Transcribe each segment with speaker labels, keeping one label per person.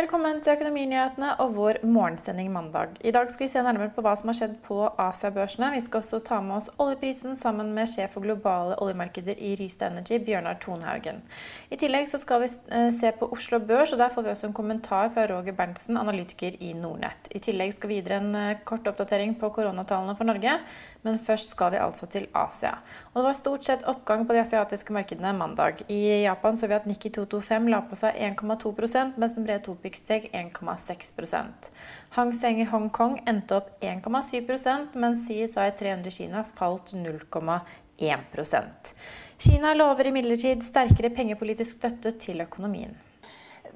Speaker 1: Velkommen til Økonominyhetene og vår morgensending mandag. I dag skal vi se nærmere på hva som har skjedd på Asiabørsene. Vi skal også ta med oss oljeprisen sammen med sjef for globale oljemarkeder i Rystad Energy, Bjørnar Tonhaugen. I tillegg skal vi eh, se på Oslo Børs, og der får vi også en kommentar fra Roger Berntsen, analytiker i Nordnett. I tillegg skal vi videre en eh, kort oppdatering på koronatallene for Norge, men først skal vi altså til Asia. Og det var stort sett oppgang på de asiatiske markedene mandag. I Japan så vi at Nikki 225 la på seg 1,2 mens den brede Topix steg 1,6 Hang Seng i Hongkong endte opp 1,7% mens CSI 300 Kina falt 0,1% Kina lover imidlertid sterkere pengepolitisk støtte til økonomien.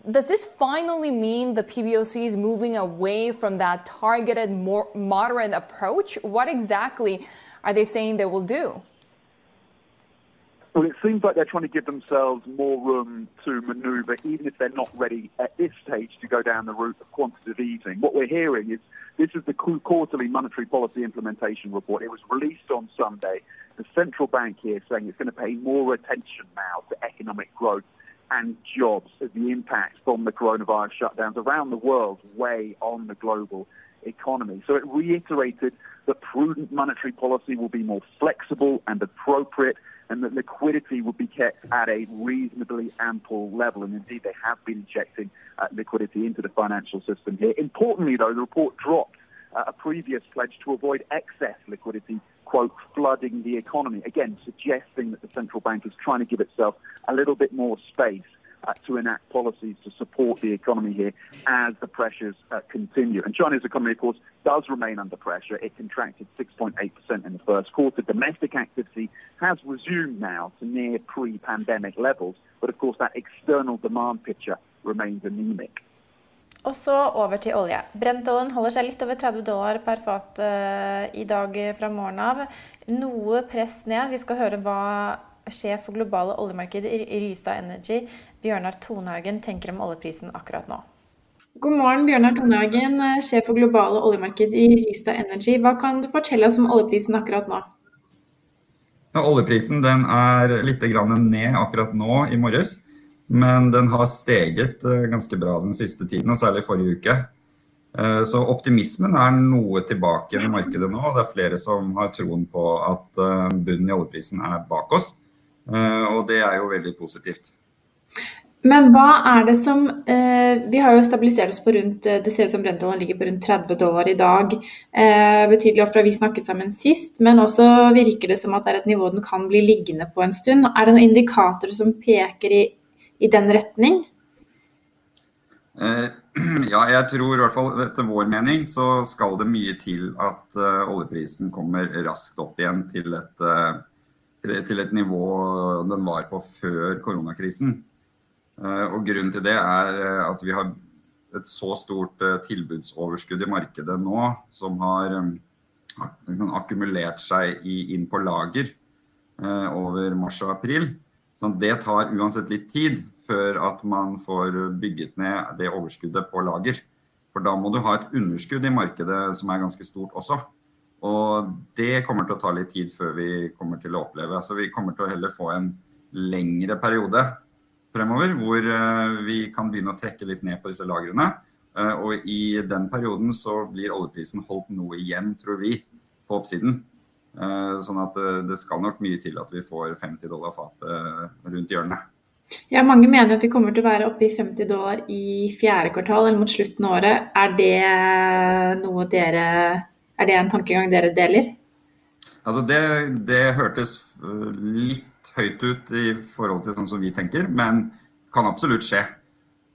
Speaker 2: Does this finally mean the PBOC is moving away from that targeted, more moderate approach? What exactly are they saying they will do?
Speaker 3: Well, it seems like they're trying to give themselves more room to manoeuvre, even if they're not ready at this stage to go down the route of quantitative easing. What we're hearing is this is the quarterly monetary policy implementation report. It was released on Sunday. The central bank here saying it's going to pay more attention now to economic growth and jobs as the impact from the coronavirus shutdowns around the world weigh on the global economy. So it reiterated that prudent monetary policy will be more flexible and appropriate and that liquidity will be kept at a reasonably ample level. And indeed, they have been injecting uh, liquidity into the financial system here. Importantly, though, the report dropped uh, a previous pledge to avoid excess liquidity, quote, flooding the economy. Again, suggesting that the central bank is trying to give itself a little bit more space uh, to enact policies to support the economy here as the pressures uh, continue. And China's economy, of course, does remain under pressure. It contracted 6.8% in the first quarter. Domestic activity has resumed now to near pre-pandemic levels, but of course that external demand picture remains anemic.
Speaker 1: Og så over til olje. Brentoljen holder seg litt over 30 dollar per fat uh, i dag fra morgenen av. Noe press ned. Vi skal høre hva sjef for globale oljemarkeder i Rystad Energy, Bjørnar Tonehagen, tenker om oljeprisen akkurat nå. God morgen, Bjørnar Tonehagen, sjef for globale oljemarkeder i Rystad Energy. Hva kan du fortelle oss om oljeprisen akkurat nå?
Speaker 4: Ja, oljeprisen er litt ned akkurat nå i morges. Men den har steget eh, ganske bra den siste tiden, og særlig forrige uke. Eh, så optimismen er noe tilbake i markedet nå. og Det er flere som har troen på at eh, bunnen i oljeprisen er bak oss. Og det er jo veldig positivt.
Speaker 1: Men hva er det som Vi har jo stabilisert oss på rundt Det ser ut som Brentollen ligger på rundt 30 dollar i dag. Betydelig oftere vi snakket sammen sist, men også virker det som at det er et nivå den kan bli liggende på en stund. Er det noen indikatorer som peker i i den retning?
Speaker 4: Eh, ja, jeg tror i hvert fall etter vår mening så skal det mye til at uh, oljeprisen kommer raskt opp igjen til et, uh, til et, nivå den var på før koronakrisen. Uh, og Grunnen til det er at vi har et så stort tilbudsoverskudd i markedet nå som har um, akkumulert seg inn på lager over mars og april. Så det tar uansett litt tid før at man får bygget ned det overskuddet på lager. For da må du ha et underskudd i markedet som er ganske stort også. Og det kommer til å ta litt tid før vi kommer til å oppleve. Altså vi kommer til å heller få en lengre periode fremover hvor eh, vi kan begynne å trekke litt ned på disse lagrene. Eh, og i den perioden så blir oljeprisen holdt noe igjen, tror vi, på oppsiden. Eh, sånn at det skal nok mye til at vi får 50 dollar fatet rundt hjørnet.
Speaker 1: Ja, Mange mener at vi kommer til å være oppe i 50 dollar i fjerde kvartal eller mot slutten av året. Er det noe dere Er det en tankegang dere deler?
Speaker 4: Altså det, det hørtes øh, litt høyt ut i forhold til sånn som vi tenker, men kan absolutt skje.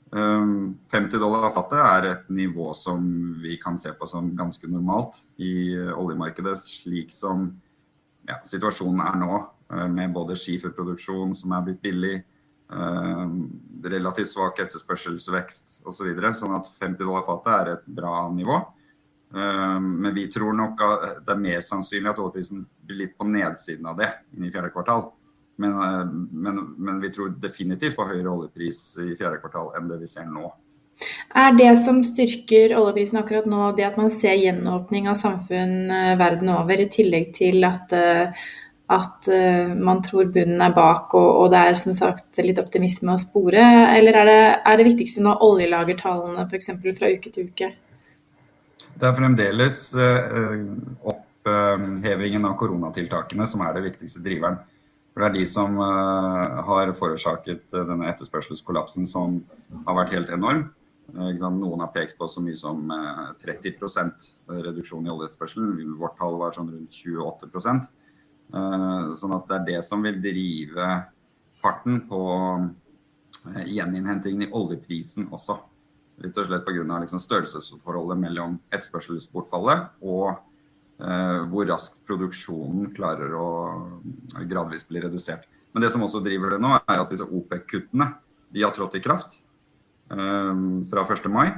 Speaker 4: 50 um, dollar fattet er et nivå som vi kan se på som ganske normalt i oljemarkedet, slik som ja, situasjonen er nå, med både skiferproduksjon som er blitt billig, relativt svak etterspørselsvekst osv. Så videre, sånn at 50 dollar fatet er et bra nivå. Men vi tror nok at det er mer sannsynlig at oljeprisen blir litt på nedsiden av det inn i fjerde kvartal. Men, men, men vi tror definitivt på høyere oljepris i fjerde kvartal enn det vi ser nå.
Speaker 1: Er det som styrker oljeprisen akkurat nå, det at man ser gjenåpning av samfunn verden over, i tillegg til at, at man tror bunnen er bak og, og, det er som sagt litt optimisme å spore? Eller er det, er det viktigste nå oljelagertallene f.eks. fra uke til uke?
Speaker 4: Det er fremdeles opphevingen av koronatiltakene som er det viktigste driveren. For det er de som har forårsaket denne etterspørselskollapsen som har vært helt enorm. Noen har pekt på så mye som 30% reduksjon i oljeetterspørselen. Vårt tall var sånn rundt 28% Sånn at det er det som vil drive farten på gjeninnhentingen i oljeprisen også. Litt og slett av liksom størrelsesforholdet mellom etterspørselsbortfallet og eh, hvor raskt produksjonen klarer å gradvis bli redusert. Men det som også driver det nå, er at disse OPEC-kuttene de har trådt i kraft fra 1. mai.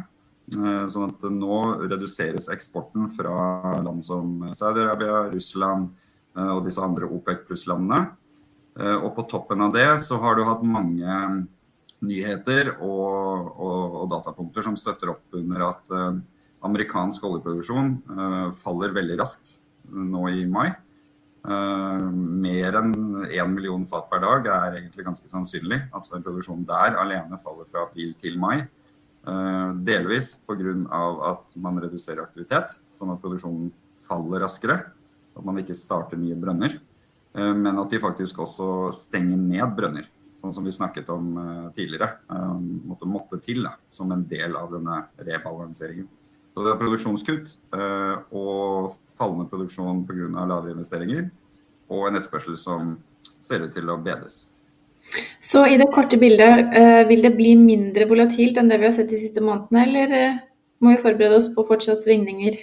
Speaker 4: Sånn at nå reduseres eksporten fra land som Saudi-Arabia, Russland og disse andre OPEC pluss-landene. Og på toppen av det så har du hatt mange nyheter og, og, og datapunkter som støtter opp under at amerikansk oljeproduksjon faller veldig raskt nå i mai. Mer enn 1 million fat per dag er egentlig ganske sannsynlig at produksjonen der alene faller fra april til mai. Uh, delvis pga. at man reduserer aktivitet, sånn at produksjonen faller raskere. At man ikke starter nye brønner. Men at de faktisk også stenger ned brønner. Sånn som vi snakket om tidligere. Måtte, måtte til da, som en del av denne rebalanseringen. Så det er produksjonskutt og fallende produksjon pga. lavere investeringer, og en etterspørsel som ser ut til å bedres.
Speaker 1: Så i det korte bildet, vil det bli mindre volatilt enn det vi har sett de siste månedene, eller må vi forberede oss på fortsatt svingninger?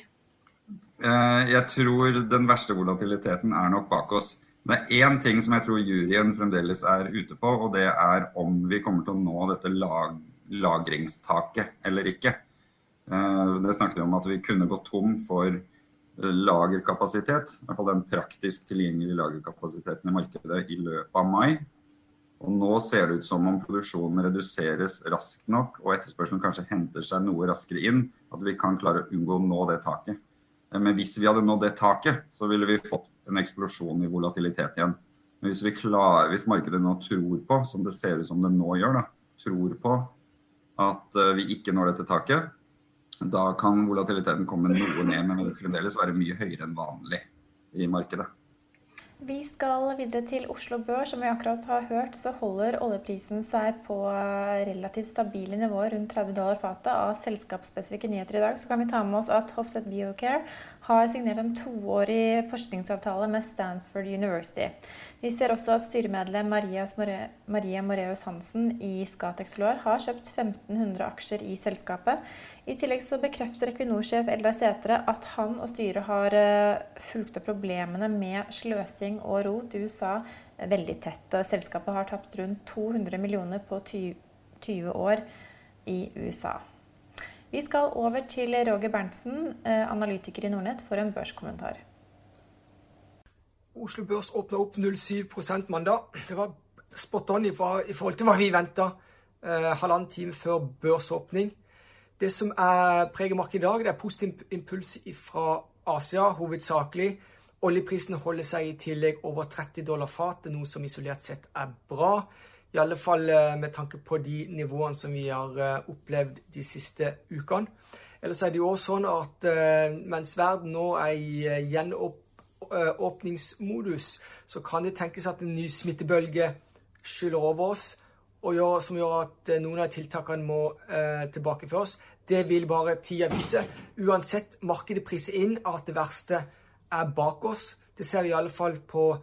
Speaker 4: Jeg tror den verste volatiliteten er nok bak oss. Det er én ting som jeg tror juryen fremdeles er ute på, og det er om vi kommer til å nå dette lag lagringstaket eller ikke. Det snakket vi om at vi kunne gå tom for lagerkapasitet, i hvert fall den praktisk tilgjengelige lagerkapasiteten i markedet i løpet av mai. Og nå ser det ut som om produksjonen reduseres raskt nok, og etterspørselen kanskje henter seg noe raskere inn, at vi kan klare å unngå å nå det taket. Men hvis vi hadde nådd det taket, så ville vi fått en eksplosjon i volatilitet igjen. Men hvis, vi klarer, hvis markedet nå tror på, som det ser ut som det nå gjør, da, tror på at vi ikke når dette taket, da kan volatiliteten komme noe ned, men fremdeles være mye høyere enn vanlig i markedet.
Speaker 1: Vi skal videre til Oslo Børs. Som vi akkurat har hørt, så holder oljeprisen seg på relativt stabile nivåer rundt 30 dollar fatet. Av selskapsspesifikke nyheter i dag så kan vi ta med oss at Hofseth Biocare har signert en toårig forskningsavtale med Stanford University. Vi ser også at styremedlem Maria Moreus Hansen i Scatec Solar har kjøpt 1500 aksjer i selskapet. I tillegg så bekrefter Equinor-sjef Eldar Sætre at han og styret har fulgt opp problemene med sløsing og rot i USA veldig tett. Selskapet har tapt rundt 200 millioner på 20 år i USA. Vi skal over til Roger Berntsen, analytiker i Nordnett, for en børskommentar.
Speaker 5: Oslo Børs åpnet opp 0,7% mandag. Det var spot on i forhold til hva vi ventet halvannen time før børsåpning. Det som preger markedet i dag, det er positiv impuls fra Asia, hovedsakelig. Oljeprisen holder seg i tillegg over 30 dollar fatet, noe som isolert sett er bra. I alle fall med tanke på de nivåene som vi har opplevd de siste ukene. Ellers er det jo også sånn at mens verden nå er i gjenåpningsmodus, så kan det tenkes at en ny smittebølge skyller over oss, og som gjør at noen av tiltakene må tilbakeføres. Det vil bare tida vise. Uansett, markedet priser inn at det verste er bak oss. Det ser vi i alle fall på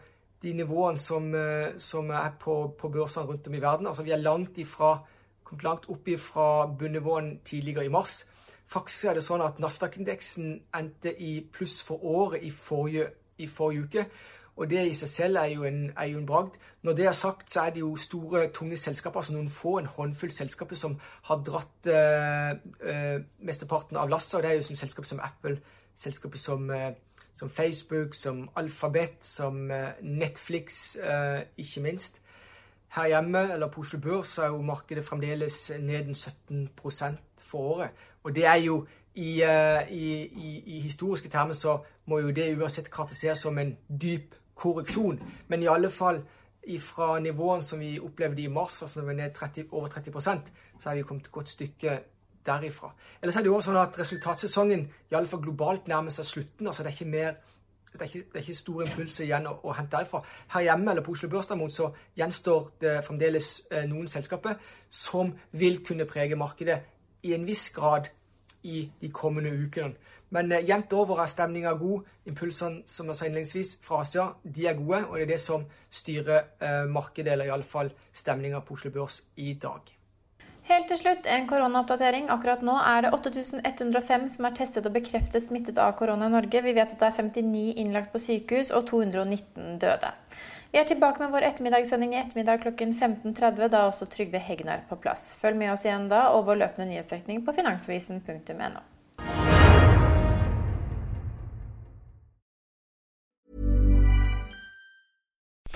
Speaker 5: de nivåene som er på børsene rundt om i verden. Altså, vi er langt ifra, kommet langt opp fra bunnivåene tidligere i mars. Faktisk er det sånn at Nasdaq-indeksen endte i pluss for året i forrige uke. Og det i seg selv er jo en, er jo en bragd. Når det er sagt, så er det jo store, tunge selskaper, altså noen få, en håndfull selskaper, som har dratt eh, eh, mesteparten av lasset. Og det er jo som selskaper som Apple, selskaper som, eh, som Facebook, som Alphabet, som eh, Netflix, eh, ikke minst. Her hjemme, eller på Oslo Børs, er jo markedet fremdeles ned en 17 for året. Og det er jo i, i, i, i historiske termer så må jo det uansett karakteriseres som en dyp korreksjon. Men i alle fall fra nivåene som vi opplevde i mars, altså når vi er ned 30, over 30% så er vi kommet et godt stykke derifra. Ellers er det jo også sånn at resultatsesongen i alle fall globalt nærmer seg slutten. altså Det er ikke mer det er ikke, det er ikke store impulser igjen å, å, hente derifra. Her hjemme eller på Oslo Børs derimot, så gjenstår det fremdeles eh, noen selskaper som vil kunne prege markedet i en viss grad i de kommende ukene. Men eh, jevnt over er stemninga god. Impulsene som jeg sa innledningsvis fra Asia, de er gode. Og det er det som styrer eh, markedet, eller iallfall stemninga på Oslo Børs i dag.
Speaker 1: Helt til slutt en koronaoppdatering. Akkurat nå er det 8105 som er testet og bekreftet smittet av korona i Norge. Vi vet at det er 59 innlagt på sykehus og 219 døde. Vi er tilbake med vår ettermiddagssending i ettermiddag klokken 15.30. Da er også Trygve Hegnar på plass. Følg med oss igjen da og vår løpende nyhetsdekning på finansavisen.no.